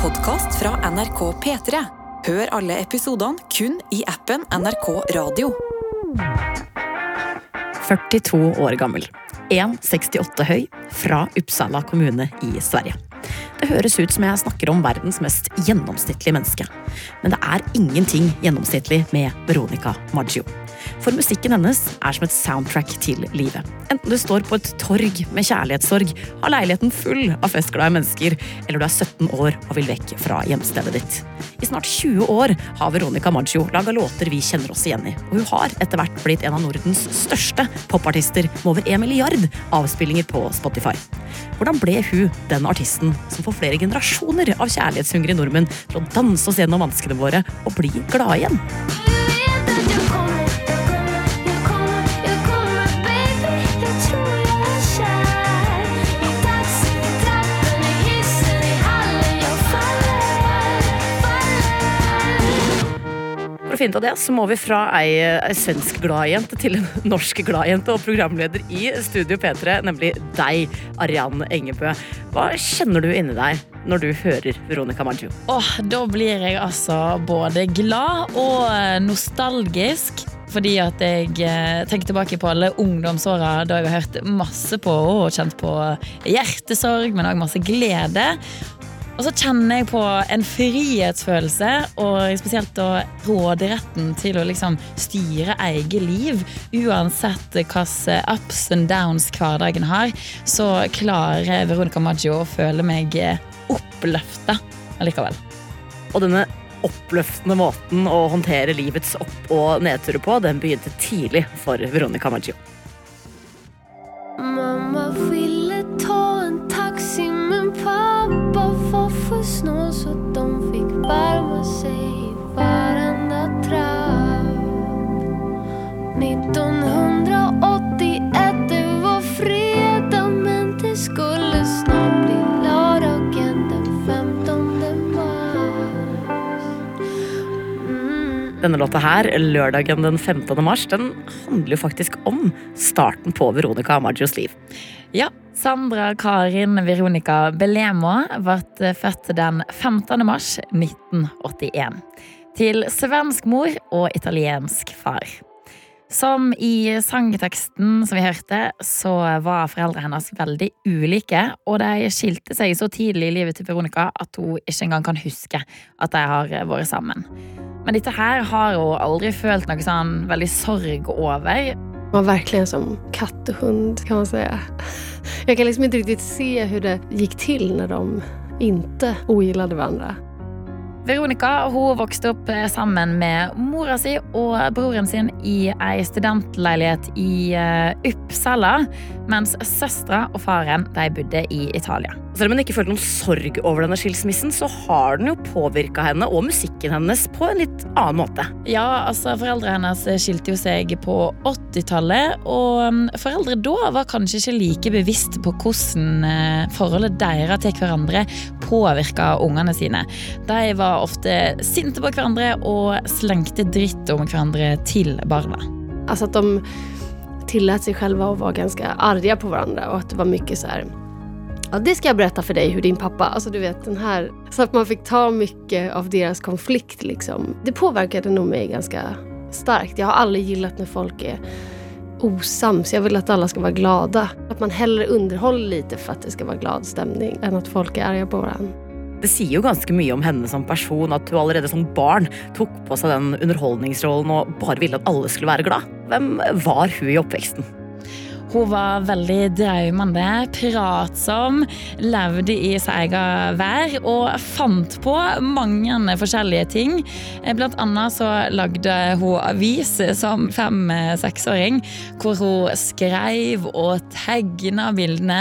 podkast fra NRK P3. Hør alle episodene kun i appen NRK Radio. 42 år gammel. 1,68 høy, fra Uppsala kommune i Sverige. Det høres ut som jeg snakker om verdens mest gjennomsnittlige menneske. Men det er ingenting gjennomsnittlig med Veronica Maggio. For musikken hennes er som et soundtrack til livet. Enten du står på et torg med kjærlighetssorg, har leiligheten full av festglade mennesker, eller du er 17 år og vil vekk fra hjemstedet ditt. I snart 20 år har Veronica Maggio laga låter vi kjenner oss igjen i, og hun har etter hvert blitt en av Nordens største popartister med over en milliard avspillinger på Spotify. Hvordan ble hun den artisten som får flere generasjoner av kjærlighetshungrige nordmenn til å danse oss gjennom vanskene våre og bli glade igjen? Finne ut av det, så må vi fra ei, ei svensk gladjente til en norsk gladjente og programleder i Studio P3, nemlig deg, Arian Engebø. Hva kjenner du inni deg når du hører Veronica Maggio? Åh, da blir jeg altså både glad og eh, nostalgisk. Fordi at jeg eh, tenker tilbake på alle ungdomsåra da jeg har hørt masse på og kjent på hjertesorg, men òg masse glede. Og så kjenner jeg på en frihetsfølelse, og spesielt da råderetten til å liksom styre eget liv. Uansett hvilke ups and downs hverdagen har, så klarer Veronica Maggio å føle meg oppløfta allikevel. Og denne oppløftende måten å håndtere livets opp- og nedturer på, den begynte tidlig for Veronica Maggio. Mamma ville ta en taxi men pappa var för snål så de fick värma sig i varenda trapp 1981 Denne låta her, lørdagen den 15. mars, den handler jo faktisk om starten på Veronica Amagios liv. Ja, Sandra Karin Veronica Belemo ble født den 15. mars 1981. Til svensk mor og italiensk far. Som i sangteksten som vi hørte, så var foreldrene hennes veldig ulike. Og de skilte seg så tidlig i livet til Veronica at hun ikke engang kan huske at de har vært sammen. Men dette her har hun aldri følt noe sånn veldig sorg over. var verkligen som katt og hund kan man si. Jeg kan liksom ikke riktig se hvordan det gikk til når de ikke likte varandra. Veronica hun vokste opp eh, sammen med mora si og broren sin i ei studentleilighet i eh, Uppsala, mens søstera og faren de bodde i Italia. Selv om hun ikke følte noen sorg over denne skilsmissen, så har den jo påvirka henne og musikken hennes på en litt annen måte. Ja, altså Foreldrene hennes skilte jo seg på 80-tallet, og mm, foreldre da var kanskje ikke like bevisst på hvordan eh, forholdet deres til hverandre påvirka ungene sine. De var ofte sinte på hverandre og slengte dritt om hverandre til barna. Altså at de tillät seg selv å være ganske arga på hverandre og at det var mye sånn Ja, det skal jeg berätta for deg, hur din pappa, alltså du vet den här, så att man fikk ta mye av deres konflikt liksom. Det påverkade nog mig ganske starkt. Jeg har aldri gillat när folk er osams. Jeg vil at alle skal være glada. At man heller underhåller litt for at det skal være glad stemning, enn at folk er arga på varandra. Det sier jo ganske mye om henne som person at hun allerede som barn tok på seg den underholdningsrollen og bare ville at alle skulle være glad. Hvem var hun i oppveksten? Hun var veldig drømmende, pratsom, levde i sin egen vær og fant på mange forskjellige ting. Blant annet så lagde hun avis som fem-seksåring, hvor hun skrev og tegna bildene.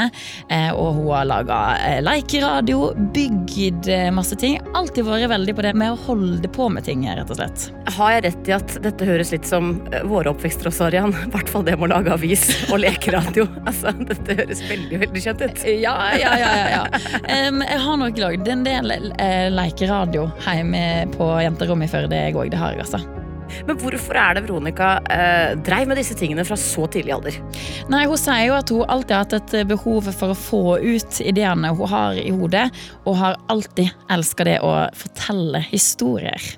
Eh, Og hun har laga lekeradio, bygd masse ting. Alltid vært veldig på det med å holde på med ting, rett og slett. Har jeg rett i at dette høres litt som eh, våre oppvekster også, Arian? I hvert fall det med å lage avis og lekeradio. Altså, dette høres veldig veldig kjent ut. Ja, ja, ja. ja, ja. Em, jeg har nok lagd en del uh, lekeradio hjemme på jenterommet i Førde, jeg òg. Det har jeg, altså. Men hvorfor er det Veronica eh, dreiv med disse tingene fra så tidlig alder? Nei, Hun sier jo at hun alltid har hatt et behov for å få ut ideene hun har i hodet, og har alltid elska det å fortelle historier.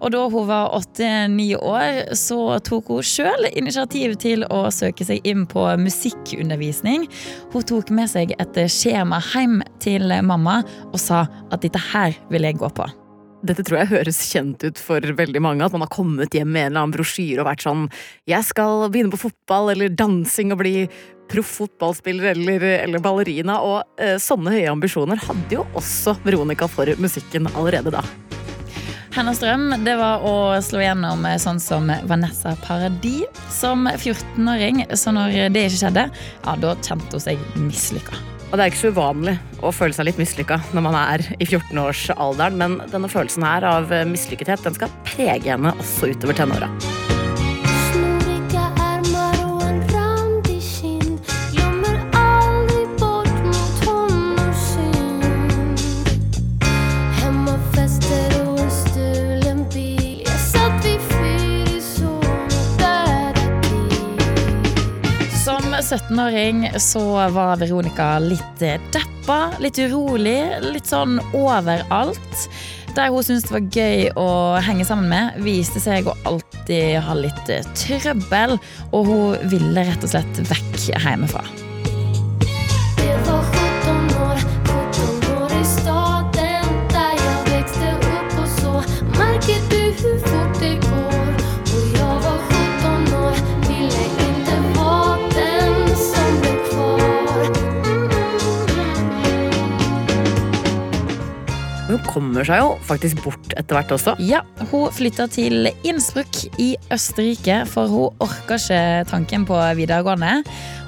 Og da hun var åtte-ni år, så tok hun sjøl initiativ til å søke seg inn på musikkundervisning. Hun tok med seg et skjema hjem til mamma og sa at dette her vil jeg gå på. Dette tror jeg høres kjent ut for veldig mange. At man har kommet hjem med en eller annen brosjyre og vært sånn Jeg skal begynne på fotball eller dansing og bli proff fotballspiller eller, eller ballerina. Og eh, sånne høye ambisjoner hadde jo også Veronica for musikken allerede da. Hennes drøm det var å slå gjennom sånn som Vanessa Paradis som 14-åring. Så når det ikke skjedde, ja, da kjente hun seg mislykka. Og det er ikke så uvanlig å føle seg litt mislykka når man er i 14-årsalderen, men denne følelsen her av mislykkethet den skal prege henne også utover tenåra. 17-åring så var Veronica litt eh, deppa, litt urolig, litt sånn overalt. Der hun syntes det var gøy å henge sammen med, viste seg å alltid ha litt eh, trøbbel. Og hun ville rett og slett vekk hjemmefra. Hun kommer seg jo faktisk bort etter hvert også. Ja, hun flytta til Innsbruck i Østerrike, for hun orka ikke tanken på videregående.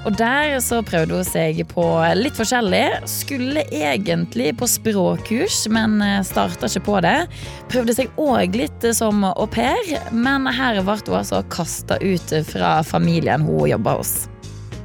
Og der så prøvde hun seg på litt forskjellig. Skulle egentlig på språkkurs, men starta ikke på det. Prøvde seg òg litt som au pair, men her ble hun altså kasta ut fra familien hun jobba hos.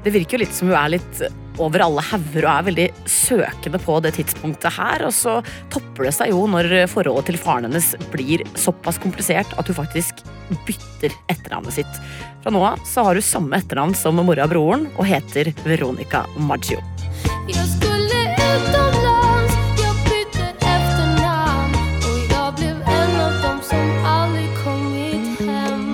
Det virker jo litt som hun er litt over alle hauger og er veldig søkende på det tidspunktet her. Og så topper det seg jo når forholdet til faren hennes blir såpass komplisert at hun faktisk bytter etternavnet sitt. Fra nå av så har hun samme etternavn som mora og broren og heter Veronica Maggio. Jeg skulle utomlands, jeg bytte etternavn, og jeg ble en av dem som aldrig kommit hjem.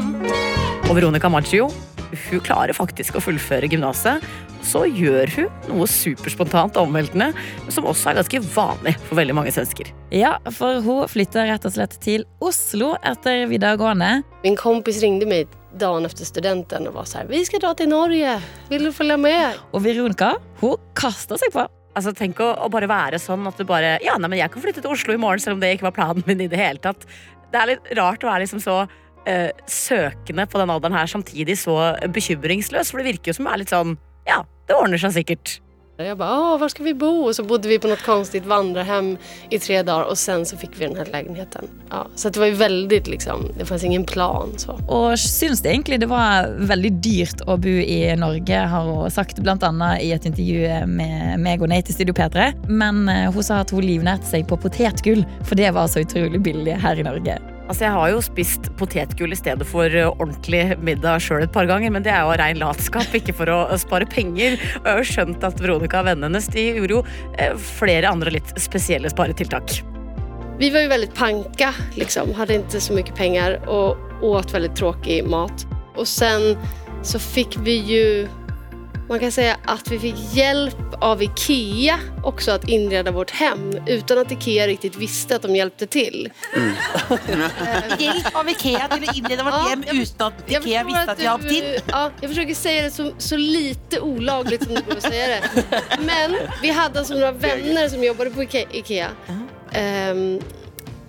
Og Veronica Maggio hun klarer faktisk å fullføre gymnaset. Så gjør hun noe superspontant og omveltende, som også er ganske vanlig for veldig mange svensker. Ja, for hun flytter rett og slett til Oslo etter videregående. Min kompis ringde meg dagen efter studenten og var så vi skal dra til Norge, Vil du følge med? Og Veronica hun kasta seg på. Altså, tenk å, å bare være sånn at du bare Ja, nei, men jeg kan flytte til Oslo i morgen, selv om det ikke var planen min i det hele tatt. Det er litt rart å være liksom så eh, søkende på den alderen her, samtidig så bekymringsløs. For det virker jo som du er litt sånn Ja, det ordner seg sikkert. Jeg bare Åh, hvor skal vi bo? Og så bodde vi på noe konstigt vandrehjem i tre dager, og sen så fikk vi denne leiligheten. Ja, så det var jo veldig liksom, det fanns ingen plan så. Og syns det egentlig det var veldig dyrt å bo i Norge, har hun sagt bl.a. i et intervju med meg og Nate i Studio P3. Men eh, hun sa at hun livnærte seg på potetgull, for det var så utrolig billig her i Norge. Altså, Jeg har jo spist potetgull i stedet for eh, ordentlig middag sjøl et par ganger, men det er jo av rein latskap, ikke for å spare penger. Og jeg har jo skjønt at Veronica og vennene hennes de gjorde jo eh, flere andre litt spesielle sparetiltak. Vi var jo veldig panka, liksom. Hadde ikke så mye penger og åt veldig tråkig mat. Og sen så fikk vi ju, man kan säga att vi fick hjälp av Ikea också att inreda vårt hem utan att Ikea riktigt visste att de hjälpte till. Hjelp av Ikea til å inreda vårt Ja, hjem jeg- uten at Ikea visste at jeg hjalp til. du, ja, jag försöker säga det så, så lite olagligt som det går att säga det. Men vi hade alltså några vänner som jobbade på Ike- Ikea. Ehm,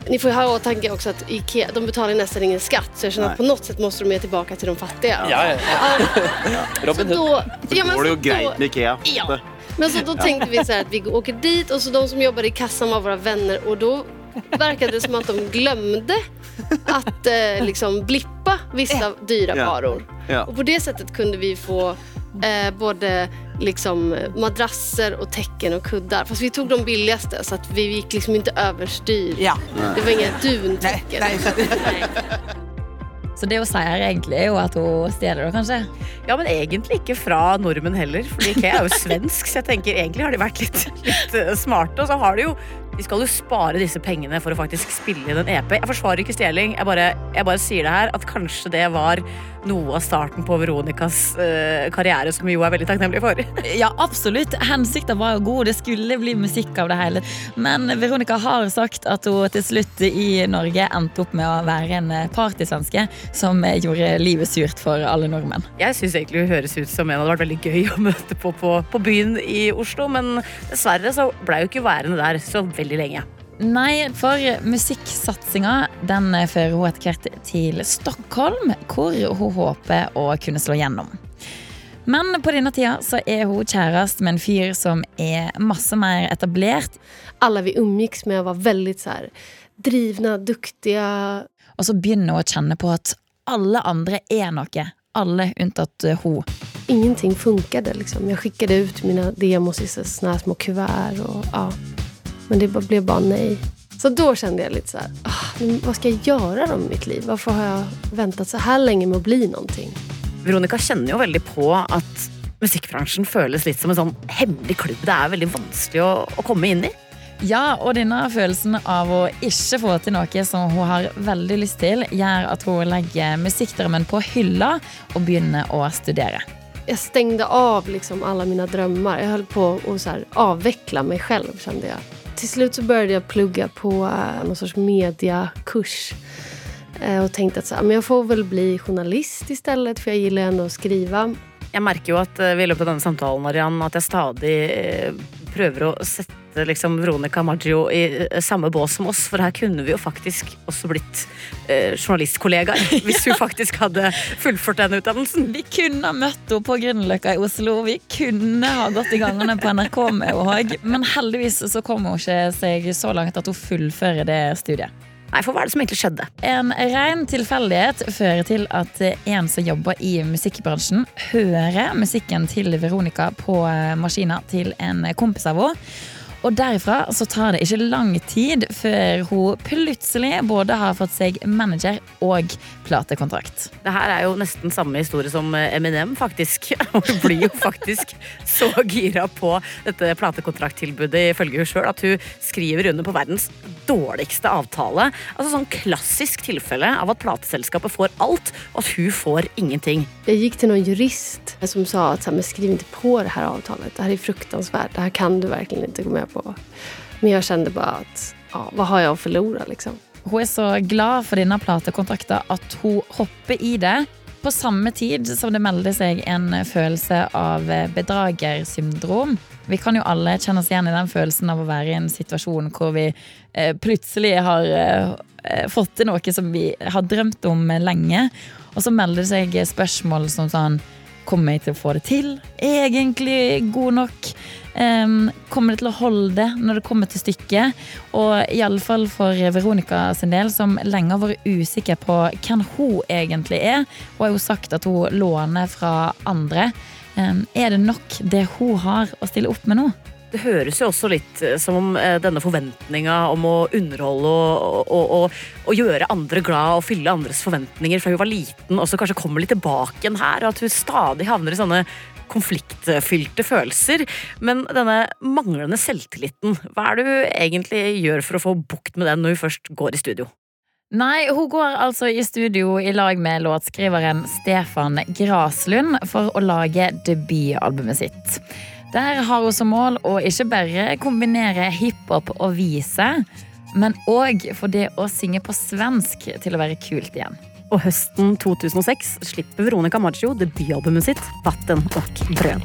ni får ju ha i åtanke också att Ikea, de betalar nästan ingen skatt så jag känner att på något sätt måste de ge tillbaka till de fattiga. Ja, ja. ja. Robin Hood. då, ja, men Går det jo greit med Ikea? Ja. Men så då tänkte vi så här att vi åker dit och så de som jobbade i kassan var våra vänner och då verkade det som att de glömde att eh, liksom blippa vissa dyra Ja. varor. Ja. Och på det sättet kunde vi få eh, både liksom madrasser och täcken och kuddar. Fast vi tog de billigaste så att vi gick liksom inte överstyr. Ja. Det var inga duntekker duntäcken. så- Nej. Så det hun sier egentlig, er jo at hun stjeler det, kanskje. Ja, men egentlig ikke fra nordmenn heller, fordi Ikea er jo svensk, så jeg tenker egentlig har de vært litt, litt smarte. Og så har de jo de skal jo spare disse pengene for å faktisk spille inn en EP. Jeg forsvarer ikke stjeling, jeg bare, jeg bare sier det her at kanskje det var noe av starten på Veronicas uh, karriere, som vi jo er veldig takknemlige for. Ja, absolutt. Hensikten var jo god. Det skulle bli musikk av det hele. Men Veronica har sagt at hun til slutt i Norge endte opp med å være en partysvenske som gjorde livet surt for alle nordmenn. Jeg syns egentlig hun høres ut som en det hadde vært veldig gøy å møte på, på på byen i Oslo, men dessverre så ble hun ikke værende der så veldig lenge. Nei, for musikksatsinga den fører hun etter hvert til Stockholm, hvor hun håper å kunne slå gjennom. Men på denne tida så er hun kjæreste med en fyr som er masse mer etablert. Alle vi omgikkes med var veldig så här, drivna, duktiga. Og så begynner hun å kjenne på at alle andre er noe. Alle unntatt hun. Ingenting funkade. Liksom. Jeg sendte ut mine demos i sånne små kuvert. og ja. Men det blev bara nej. Så då kände jag lite så här, men vad ska jag göra då med mitt liv? Varför har jag väntat så här länge med att bli någonting? Veronica kjenner jo veldig på at musikkbransjen føles litt som en sånn hemmelig klubb det er veldig vanskelig å, å komme inn i. Ja, og denne følelsen av å ikke få til noe som hun har veldig lyst til, gjør at hun legger musikkdrømmen på hylla og begynner å studere. Jag stängde av liksom alla mina drömmar. Jag höll på att så meg avveckla mig själv kände jag. Till slut så började jag plugga på eh, någon sorts mediakurs. Eh, och tänkte att så här, men jag får väl bli journalist istället för jag gillar ändå att skriva. Jeg märker jo at eh, vi i løpet av denne samtalen Marianne, at jeg stadig eh, prøver å sette liksom Veronica Maggio i eh, samme bås som oss, for her kunne vi jo faktisk også blitt eh, journalistkollegaer hvis hun faktisk hadde fullført den utdannelsen. Vi kunne ha møtt henne på Grünerløkka i Oslo. Vi kunne ha gått i gangene på NRK med henne òg. Men heldigvis så kommer hun ikke seg så langt at hun fullfører det studiet. Nei, for hva er det som egentlig skjedde? En ren tilfeldighet fører til at en som jobber i musikkbransjen, hører musikken til Veronica på maskina til en kompis av henne. Og derifra så tar det ikke lang tid før hun plutselig både har fått seg manager og platekontrakt. Det her er jo nesten samme historie som Eminem, faktisk. Hun blir jo faktisk så gira på dette platekontrakttilbudet ifølge hun sjøl at hun skriver under på verdens dårligste avtale. Altså sånn klassisk tilfelle av at plateselskapet får alt, og at hun får ingenting. Jeg gikk til noen jurist som sa at vi skriver ikke på det her avtalet. Det her er fruktansvärt. Det her kan du virkelig ikke gå med på. Men jag kände bara att ja, vad har jag att förlora liksom? Hun er så glad for denne platekontrakten at hun hopper i det. På samme tid som det melder seg en følelse av bedragersyndrom. Vi kan jo alle kjenne oss igjen i den følelsen av å være i en situasjon hvor vi eh, plutselig har eh, fått til noe som vi har drømt om lenge. Og så melder det seg spørsmål som sånn Kommer jeg til å få det til? Jeg egentlig god nok? Em, kommer det til å holde det når det kommer til stykket? Og iallfall for Veronica sin del, som lenge har vært usikker på hvem hun egentlig er. Hun har jo sagt at hun låner fra andre. Um, er det nok det hun har å stille opp med nå? Det høres jo også litt eh, som om eh, denne forventninga om å underholde og, og, og, og gjøre andre glad og fylle andres forventninger fra hun var liten, også kanskje kommer litt tilbake igjen her, og at hun stadig havner i sånne konfliktfylte følelser. Men denne manglende selvtilliten, hva er det hun egentlig gjør for å få bukt med den når hun først går i studio? Nei, hun går altså i studio i lag med låtskriveren Stefan Graslund for å lage debutalbumet sitt. Der har hun som mål å ikke bare kombinere hiphop og vise, men òg få det å synge på svensk til å være kult igjen. Og høsten 2006 slipper Veronica Maggio debutalbumet sitt Vatten og brød.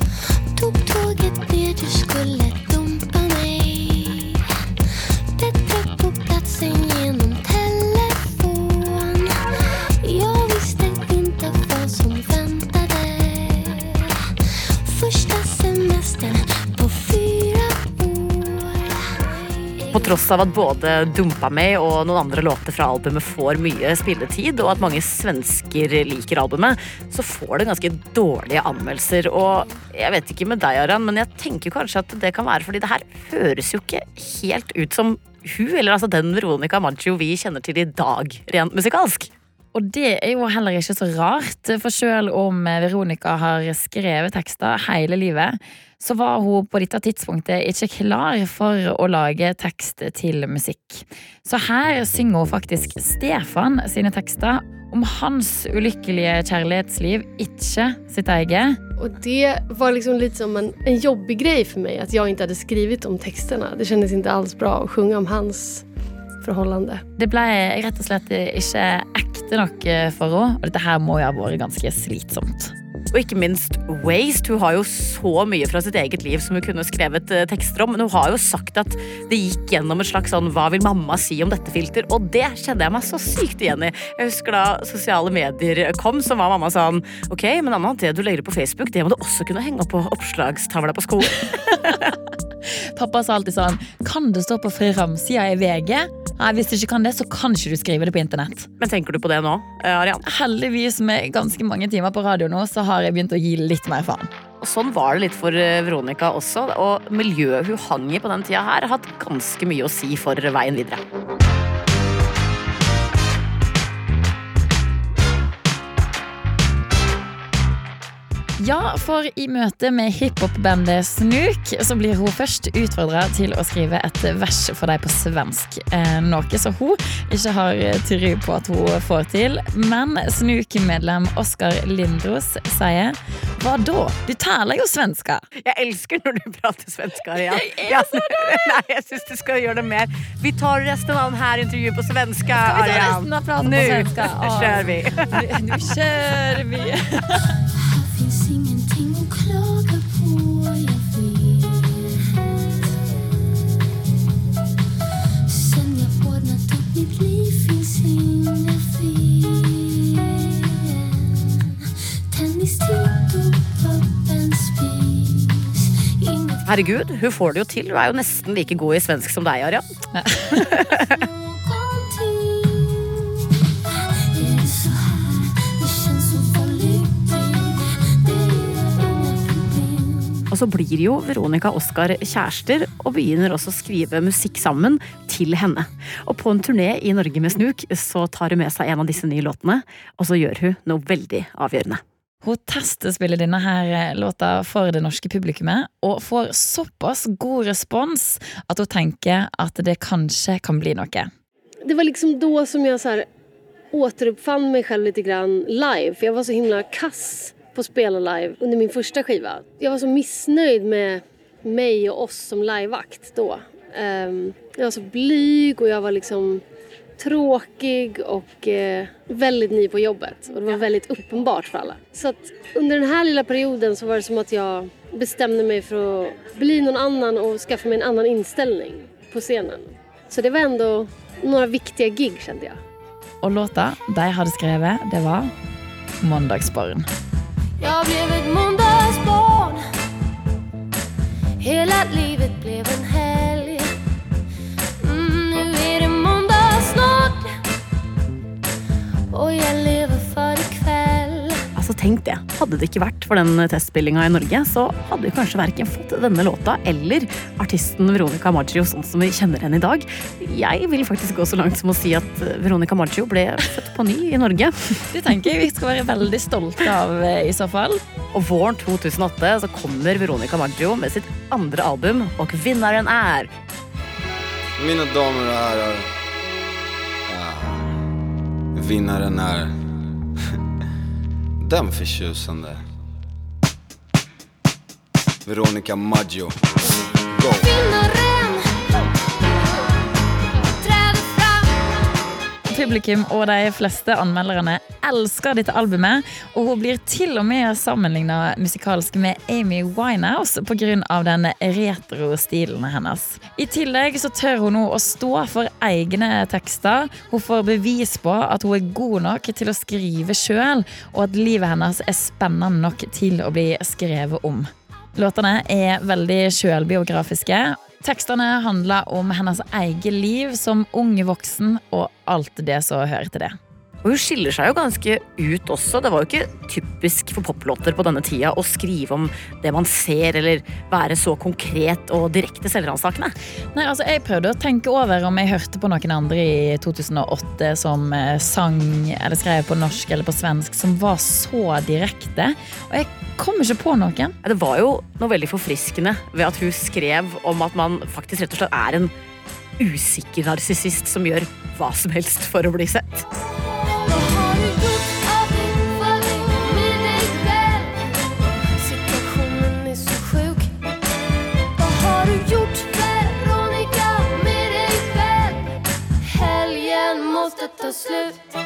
På tross av at både Dumpa meg og noen andre låter fra albumet får mye spilletid, og at mange svensker liker albumet, så får det ganske dårlige anmeldelser. Og jeg vet ikke med deg, Aran, men jeg tenker kanskje at det kan være fordi det her høres jo ikke helt ut som hun, eller altså den Veronica Maggio vi kjenner til i dag, rent musikalsk. Og det er jo heller ikke så rart, for selv om Veronica har skrevet tekster hele livet, så var hun på dette tidspunktet ikke klar for å lage tekst til musikk. Så her synger hun faktisk Stefan sine tekster om hans ulykkelige kjærlighetsliv, ikke sitt eget. Og det var liksom litt som en, en jobbig greie for meg, at jeg ikke hadde skrivit om tekstene. Det kjennes ikke alls bra å synge om hans förhållande. Det ble rett og slett ikke ekte nok for henne, og dette her må jo ha vært ganske slitsomt. Og ikke minst Waste. Hun har jo så mye fra sitt eget liv som hun kunne skrevet eh, tekster om. Men hun har jo sagt at det gikk gjennom et slags sånn Hva vil mamma si om dette filter? Og det kjenner jeg meg så sykt igjen i. Jeg husker da sosiale medier kom, så var mamma sånn Ok, men Anna, det du legger ut på Facebook, det må du også kunne henge opp på oppslagstavla på skolen. Pappa sa alltid sånn Kan det stå på framsida i VG? Nei, Hvis du ikke kan det, så kan ikke du skrive det på internett. Men tenker du på det nå, eh, Arian? Heldigvis med ganske mange timer på radio nå, så har jeg begynt å gi litt mer faen. Og sånn var det litt for eh, Veronica også. Og miljøet hun hang i på den tida her, har hatt ganske mye å si for veien videre. Ja, for i møte med hiphop-bandet Snook så blir hun først utfordra til å skrive et vers for dem på svensk. Eh, noe som hun ikke har tro på at hun får til. Men Snook-medlem Oskar Lindros sier Hva da? Du taler jo svenska. Jeg elsker når du prater svenska. Arian. Jeg er så Nei, jeg syns du skal gjøre det mer. Vi tar resten av denne intervjuet på svenska, Skal vi ta Arian. resten av praten på svenska? Nå kjører vi. Nå kjører vi. Herregud, hun får det jo til. Hun er jo nesten like god i svensk som deg, Arian. någonting Og så blir jo Veronica og Oskar kjærester, og begynner også å skrive musikk sammen til henne. Og på en turné i Norge med Snuk, så tar hun med seg en av disse nye låtene, og så gjør hun noe veldig avgjørende. Hun testespiller denne her eh, låta for det norske publikummet, og får såpass god respons at hun tenker at det kanskje kan bli noe. Det var liksom da som jeg så här återuppfann meg selv litt grann live. for jeg var så himla kass på Spel spela live under min första skiva. Jag var så missnöjd med mig och oss som liveakt då. Ehm, jag var så blyg och jag var liksom tråkig och eh, väldigt ny på jobbet. Och det var väldigt uppenbart för alla. Så att under den här lilla perioden så var det som att jag bestämde mig för att bli någon annan och skaffa mig en annan inställning på scenen. Så det var ändå några viktiga gig kände jag. Och låta de hadde skrevet, det var Måndagsbarn. Jag blev ett måndagsbarn Hela livet blev en helg. Mm, Nu är det måndag snart. Och jag Tenk det. Hadde det ikke vært for den testspillinga i Norge, så hadde vi kanskje verken fått denne låta eller artisten Veronica Maggio sånn som vi kjenner henne i dag. Jeg vil faktisk gå så langt som å si at Veronica Maggio ble født på ny i Norge. Det tenker jeg vi skal være veldig stolte av eh, i så fall. Og våren 2008 så kommer Veronica Maggio med sitt andre album, og vinneren er Mine damer og herrer, Ja. Vinnaren är den förtjusande. Veronica Maggio. Go! Publikum og de fleste anmelderne elsker dette albumet, og hun blir til og med sammenligna musikalsk med Amy Winehouse pga. den retro stilen hennes. I tillegg så tør hun nå å stå for egne tekster. Hun får bevis på at hun er god nok til å skrive sjøl, og at livet hennes er spennende nok til å bli skrevet om. Låtene er veldig sjølbiografiske. Tekstene handler om hennes eget liv som ung voksen og alt det som hører til det. Og hun skiller seg jo ganske ut også. Det var jo ikke typisk for poplåter på denne tida å skrive om det man ser, eller være så konkret og direkte selvransakende. Nei, altså Jeg prøvde å tenke over om jeg hørte på noen andre i 2008 som eh, sang eller skrev på norsk eller på svensk som var så direkte. Og jeg kom ikke på noen. Det var jo noe veldig forfriskende ved at hun skrev om at man faktisk rett og slett er en usikker narsissist som gjør hva som helst for å bli sett. Måste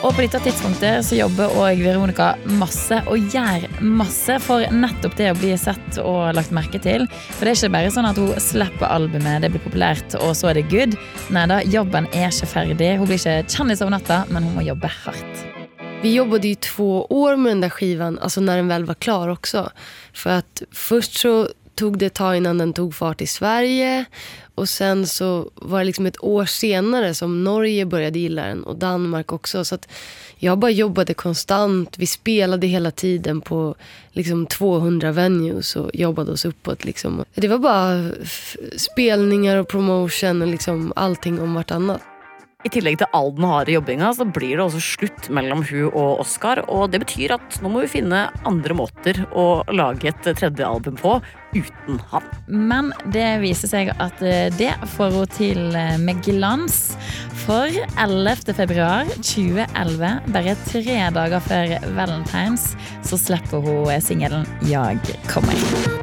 Og på dette tidspunktet så jobber òg Veronica masse og gjør masse for nettopp det å bli sett og lagt merke til. For det er ikke bare sånn at hun slipper albumet, det blir populært, og så er det good. Nei da, jobben er ikke ferdig. Hun blir ikke kjendis over natta, men hun må jobbe hardt. Vi jobbade ju två år med den där skivan, alltså när den väl var klar också. För att först så tog det ett tag innan den tog fart i Sverige. Och sen så var det liksom ett år senare som Norge började gilla den och Danmark också. Så att jag bara jobbade konstant. Vi spelade hela tiden på liksom 200 venues och jobbade oss uppåt. Liksom. Det var bara spelningar och promotion och liksom allting om vartannat. I tillegg til all den harde jobbinga, så blir det også slutt mellom hun og Oscar. Og det betyr at nå må vi finne andre måter å lage et tredje album på uten han. Men det viser seg at eh, det får hun til eh, med glans. For 11. februar 2011, bare tre dager før Valentines, så slipper hun eh, singelen 'Jag kommer'.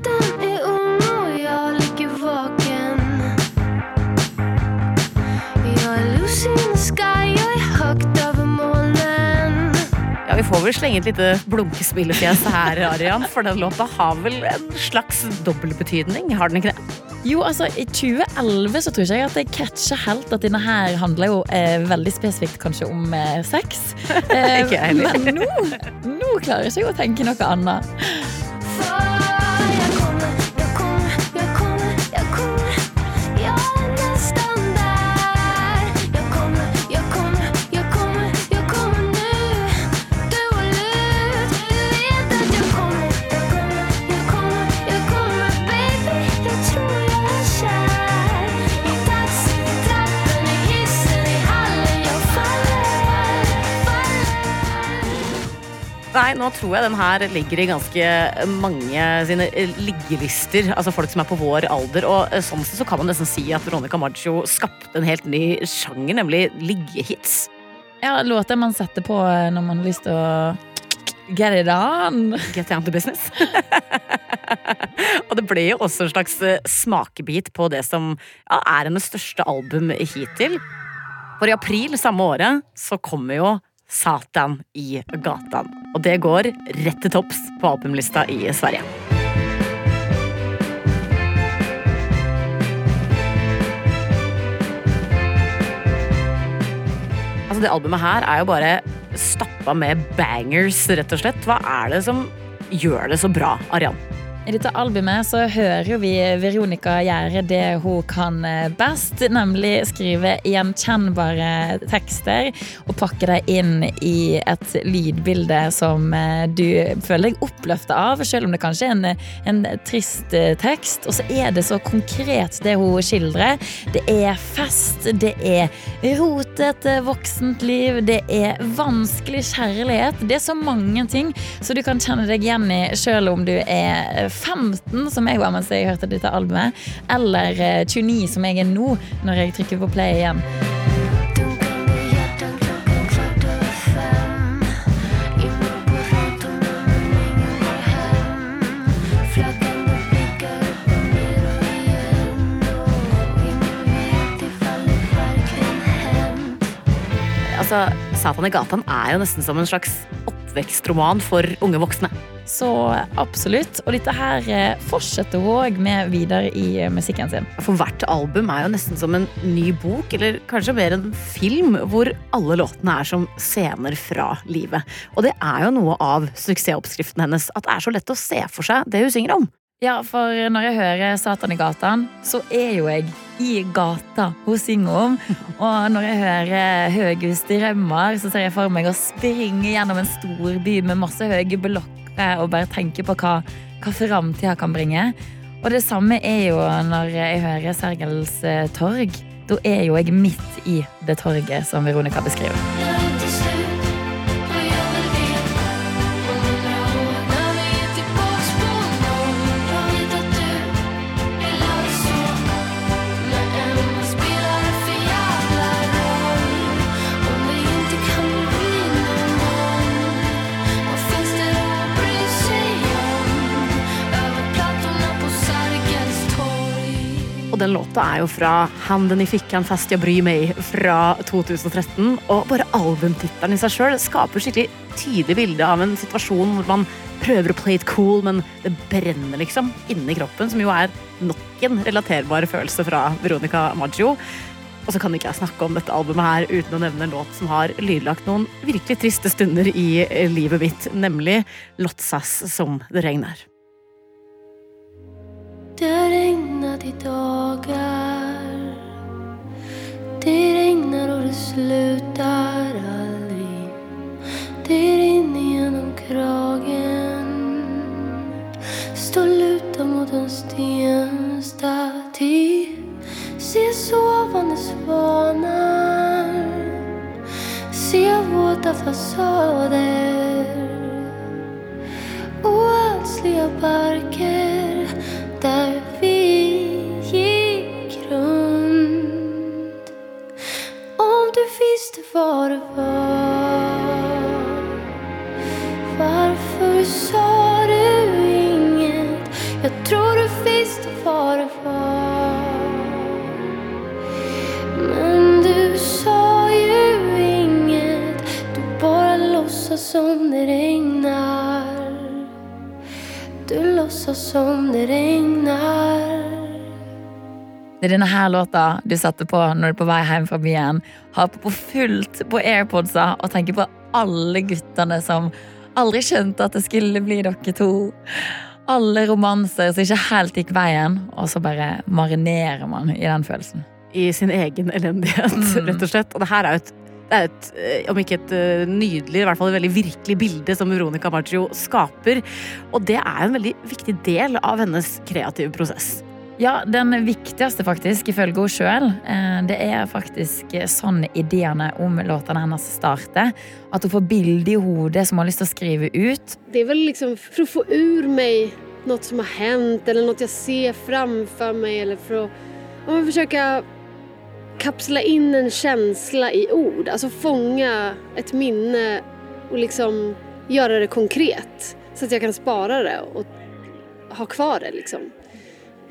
Får vel slenge et lite blunkespillefjes her, Arian, for den låta har vel en slags dobbeltbetydning? Har den ikke det? Jo, altså I 2011 så tror ikke jeg at jeg catcher helt at denne her handler jo eh, veldig spesifikt kanskje om eh, sex. Eh, jeg men nå, nå klarer ikke å tenke noe annet. Nei, nå tror jeg den her ligger i ganske mange sine eh, liggelister. Altså folk som er på vår alder. Og eh, sånn sett så kan man nesten si at Veronica Maggio skapte en helt ny sjanger, nemlig liggehits. Ja, Låter man setter på eh, når man har lyst til å get it on. Get down to business. og det ble jo også en slags smakebit på det som ja, er hennes største album hittil. For i april samme året så kommer jo Satan i gatan. Og det går rett til topps på albumlista i Sverige. Altså Det albumet her er jo bare stappa med bangers, rett og slett. Hva er det som gjør det så bra, Arian? I dette albumet så hører vi Veronica gjøre det hun kan eh, best, nemlig skrive gjenkjennbare tekster og pakke dem inn i et lydbilde som eh, du føler deg oppløfta av, selv om det kanskje er en, en trist eh, tekst. Og så er det så konkret det hun skildrer. Det er fest, det er rotete voksent liv, det er vanskelig kjærlighet. Det er så mange ting så du kan kjenne deg igjen i, selv om du er 15, som jeg var mens jeg hørte dette albumet, eller eh, 29, som jeg er nå, når jeg trykker på play igjen. Altså, Satan i gatan er jo nesten som en slags oppvekstroman for unge voksne. Så absolutt. Og dette her eh, fortsetter hun òg med videre i eh, musikken sin. For hvert album er jo nesten som en ny bok, eller kanskje mer en film, hvor alle låtene er som scener fra livet. Og det er jo noe av suksessoppskriften hennes, at det er så lett å se for seg det hun synger om. Ja, for når jeg hører Satan i gatan, så er jo jeg i gata hun synger om. Og når jeg hører Høghus drømmer, så ser jeg for meg å springe gjennom en stor by med masse høye blokker og bare tenke på hva, hva framtida kan bringe. Og det samme er jo når jeg hører Sergels eh, torg. Da er jo jeg midt i det torget som Veronica beskriver. Den låta er jo fra Handen i fikkan fast jeg bryr meg fra 2013. Og bare albumtittelen i seg sjøl skaper skikkelig tydelig bilde av en situasjon hvor man prøver å play it cool, men det brenner liksom inni kroppen, som jo er nok en relaterbar følelse fra Veronica Maggio. Og så kan ikke jeg snakke om dette albumet her uten å nevne en låt som har lydlagt noen virkelig triste stunder i livet mitt, nemlig 'Lotsas som det regner'. Det har regnat i dagar Det regnar och det slutar aldrig Det rinner genom kragen. Står lutad mot en stenstaty Ser sovande svanar Ser våta fasader Det er denne her låta du satte på når du er på vei hjem fra byen. Har på fullt på airpodsa og tenker på alle guttene som aldri skjønte at det skulle bli dere to. Alle romanser som ikke helt gikk veien, og så bare marinerer man i den følelsen. i sin egen elendighet, Mm. rett og slett. Og det her er jo et, det er et, eh, om ikke et eh, nydelig, i hvert fall et veldig virkelig bilde som Veronica Maggio skaper. Og det er en veldig viktig del av hennes kreative prosess. Ja, den viktigste faktisk, ifølge henne sjøl, det er faktisk sånn ideene om låtene hennes starter. At hun får bilde i hodet som hun har lyst til å skrive ut. Det er vel liksom for å få ur meg noe som har hendt, eller noe jeg ser framfor meg, eller for å forsøke kapsle inn en følelse i ord. Altså fånga et minne og liksom gjøre det konkret så at jeg kan spara det og ha kvar det liksom.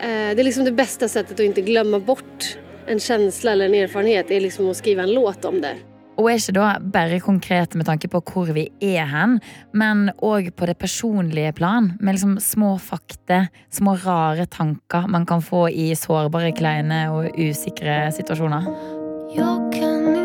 Eh, Det är liksom det bästa sättet att inte glömma bort en känsla eller en erfarenhet är liksom att skriva en låt om det. Og er ikke da bare konkret med tanke på hvor vi er hen, men òg på det personlige plan, med liksom små fakta, små rare tanker man kan få i sårbare, kleine og usikre situasjoner. Jeg kan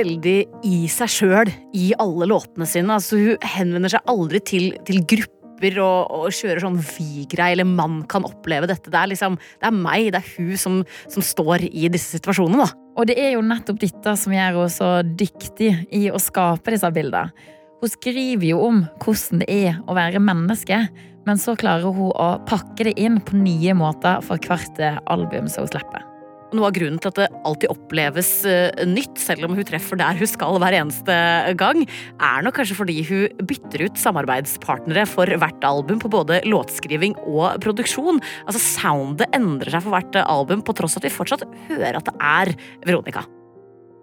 veldig i seg sjøl i alle låtene sine. Altså, hun henvender seg aldri til, til grupper og, og kjører sånn vi-greie, eller man kan oppleve dette. Det er liksom, det er meg, det er hun som, som står i disse situasjonene. da. Og det er jo nettopp dette som gjør henne så dyktig i å skape disse bildene. Hun skriver jo om hvordan det er å være menneske, men så klarer hun å pakke det inn på nye måter for hvert album som hun slipper. Noe av grunnen til at det alltid oppleves eh, nytt, selv om hun treffer der hun skal hver eneste gang, er nok kanskje fordi hun bytter ut samarbeidspartnere for hvert album på både låtskriving og produksjon. Altså Soundet endrer seg for hvert album, på tross at vi fortsatt hører at det er Veronica.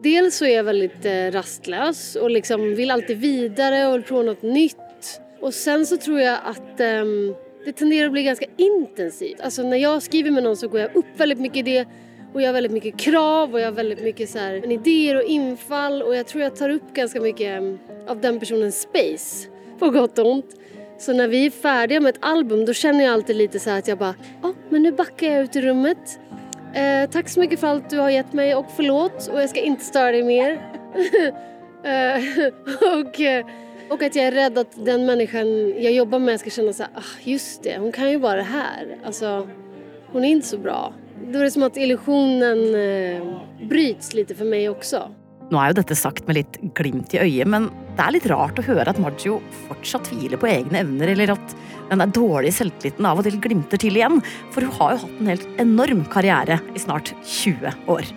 Dels så er jeg veldig rastløs og liksom vil alltid videre og prøve noe nytt. Og sen så tror jeg at um, det tenderer å bli ganske intensivt. Altså Når jeg skriver med noen, så går jeg opp veldig mye i det och jag har väldigt mycket krav och jag har väldigt mycket så här, idéer och infall och jag tror jag tar upp ganska mycket av den personens space, på gott och ont. Så när vi är färdiga med ett album då känner jag alltid lite så att jag bara, ja men nu backar jag ut i rummet. Eh, tack så mycket för allt du har gett mig och förlåt och jag ska inte störa dig mer. eh, och, eh, och att jag är rädd att den människan jag jobbar med ska känna så här, ah, just det, hon kan ju bara det här. Alltså, hon är inte så bra. Då är det som at illusionen eh, bryts lite för mig också. Nå er jo dette sagt med litt glimt i øyet, men det er litt rart å høre at Maggio fortsatt tviler på egne evner, eller at den der dårlige selvtilliten av og til glimter til igjen. For hun har jo hatt en helt enorm karriere i snart 20 år.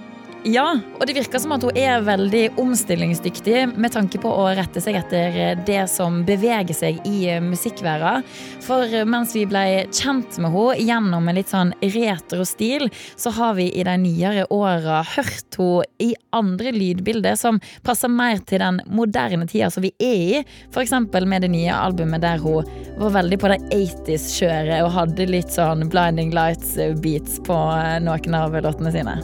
Ja, og det virker som at hun er veldig omstillingsdyktig med tanke på å rette seg etter det som beveger seg i musikkverdenen. For mens vi ble kjent med henne gjennom en litt sånn retro stil, så har vi i de nyere åra hørt henne i andre lydbilder som passer mer til den moderne tida som vi er i. F.eks. med det nye albumet der hun var veldig på det 80s-kjøret og hadde litt sånn Blinding Lights-beats på noen av låtene sine.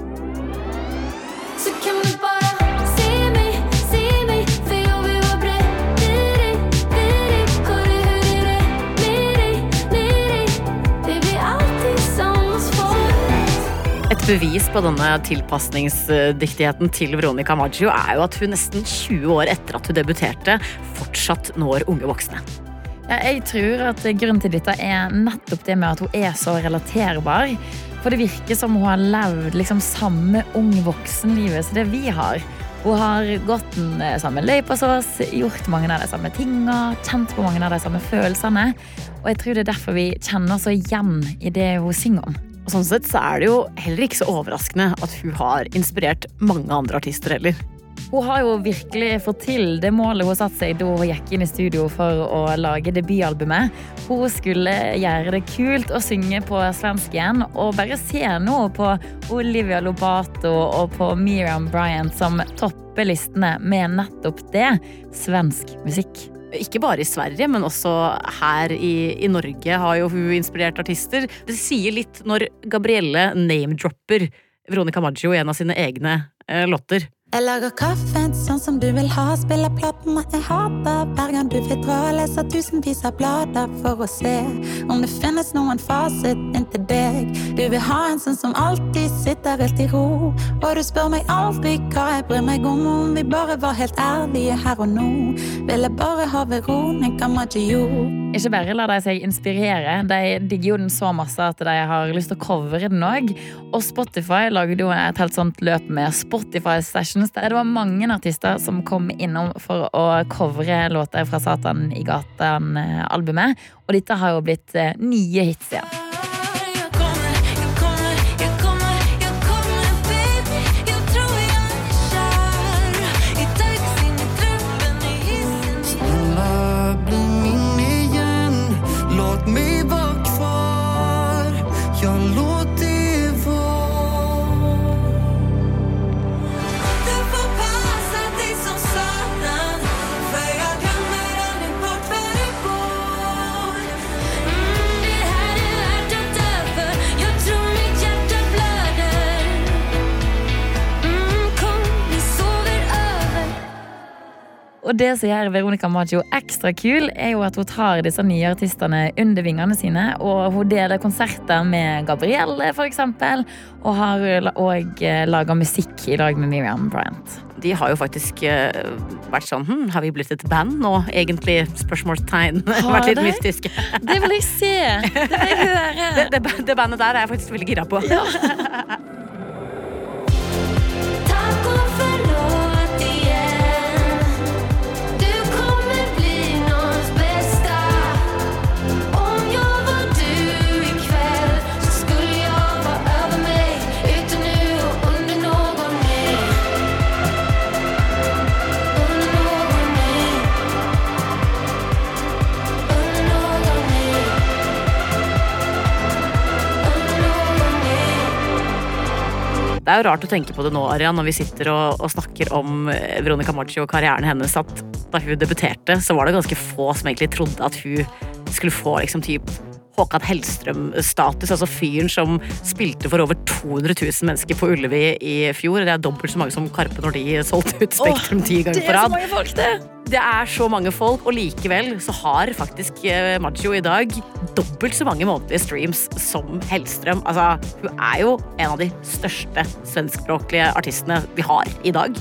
Bevis på denne tilpasningsdyktigheten til Veronica Maggio er jo at hun nesten 20 år etter at hun debuterte, fortsatt når unge voksne. Ja, jeg tror at grunnen til dette er nettopp det med at hun er så relaterbar. For det virker som hun har levd liksom samme ung voksenlivet som det vi har. Hun har gått den eh, samme løypa som oss, gjort mange av de samme tinga, kjent på mange av de samme følelsene. Og jeg tror det er derfor vi kjenner oss igjen i det hun synger om. Og sånn sett så er det jo heller ikke så overraskende at hun har inspirert mange andre artister heller. Hun har jo virkelig fått til det målet hun satte seg da hun gikk inn i studio for å lage debutalbumet. Hun skulle gjøre det kult å synge på svensk igjen, og bare se nå på Olivia Lobato og på Miriam Bryant som topper listene med nettopp det svensk musikk. Ikke bare i Sverige, men også her i, i Norge har jo hun inspirert artister. Det sier litt når Gabrielle name-dropper Veronica Maggio i en av sine egne eh, låter. Jeg lager kaffen sånn som du vil ha, spiller platen jeg hater. Hver gang du vil dra, leser tusenvis av blader for å se om det finnes noen fasit inntil deg. Du vil ha en sånn som alltid sitter helt i ro. Og du spør meg aldri hva jeg bryr meg om, om vi bare var helt ærlige her og nå. Vil jeg bare ha Veronica Maggio. Ikke bare lar de seg inspirere, de digger jo den så masse at de har lyst til å covre den òg. Og Spotify lagde jo et helt sånt løp med Spotify Sessions, der det var mange artister som kom innom for å covre låter fra Satan i gatan-albumet. Og dette har jo blitt eh, nye hits igjen. Og det som gjør Veronica Maggio ekstra kul, er jo at hun tar disse nye artistene under vingene sine. Og hun deler konserter med Gabrielle, eksempel. Og har òg laga musikk i lag med Miriam Bryant. De har jo faktisk eh, vært sånn hm, Har vi blitt et band nå, egentlig? Spørsmålstegn. vært litt mystiske. Det vil jeg se! Det vil jeg høre. Det, det, det bandet der er jeg faktisk veldig gira på. Tack er jo rart å tenke på det nå, Arian, når vi sitter og, og snakker om eh, Veronica Maggio og karrieren hennes, at da hun debuterte, så var det ganske få som egentlig trodde at hun skulle få liksom typ Håkan Hellstrøm-status. Altså fyren som spilte for over 200 000 mennesker på Ullevi i fjor. Det er dobbelt så mange som Karpe når de solgte ut Spektrum ti ganger Det på er så rad. mange folk, det! Det er så mange folk, og likevel så har faktisk Macho Maggio i dag dobbelt så mange månedlige streams som Hellstrøm. Altså, hun er jo en av de største svenskspråklige artistene vi har i dag.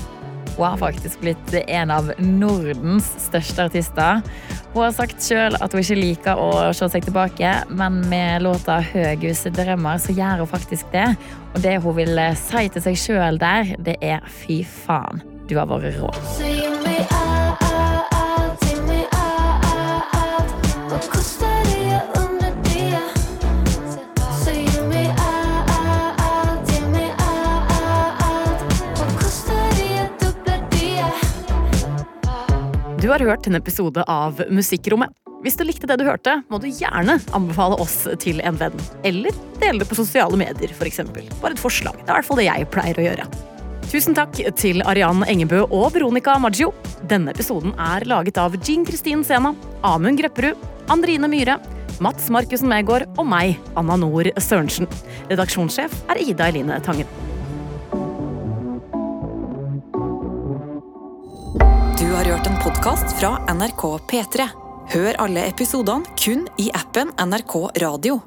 Hun har faktisk blitt en av Nordens største artister. Hun har sagt sjøl at hun ikke liker å se seg tilbake, men med låta 'Høghus drømmer' så gjør hun faktisk det. Og det hun vil si til seg sjøl der, det er 'fy faen, du har vært rå'. Så gi meg alt, alt, gi meg alt, alt, alt. Du har hørt en episode av Musikkrommet. Hvis du likte det du hørte, må du gjerne anbefale oss til en venn. Eller dele det på sosiale medier, f.eks. Bare et forslag. Det er i hvert fall det jeg pleier å gjøre. Tusen takk til Arian Engebø og Veronica Maggio. Denne episoden er laget av Jean Kristin Sena, Amund Grepperud, Andrine Myhre, Mats Markussen Megård og meg, Anna Nord Sørensen. Redaksjonssjef er Ida Eline Tangen. Du har hørt podkast fra NRK P3. Hør alle episodene kun i appen NRK Radio.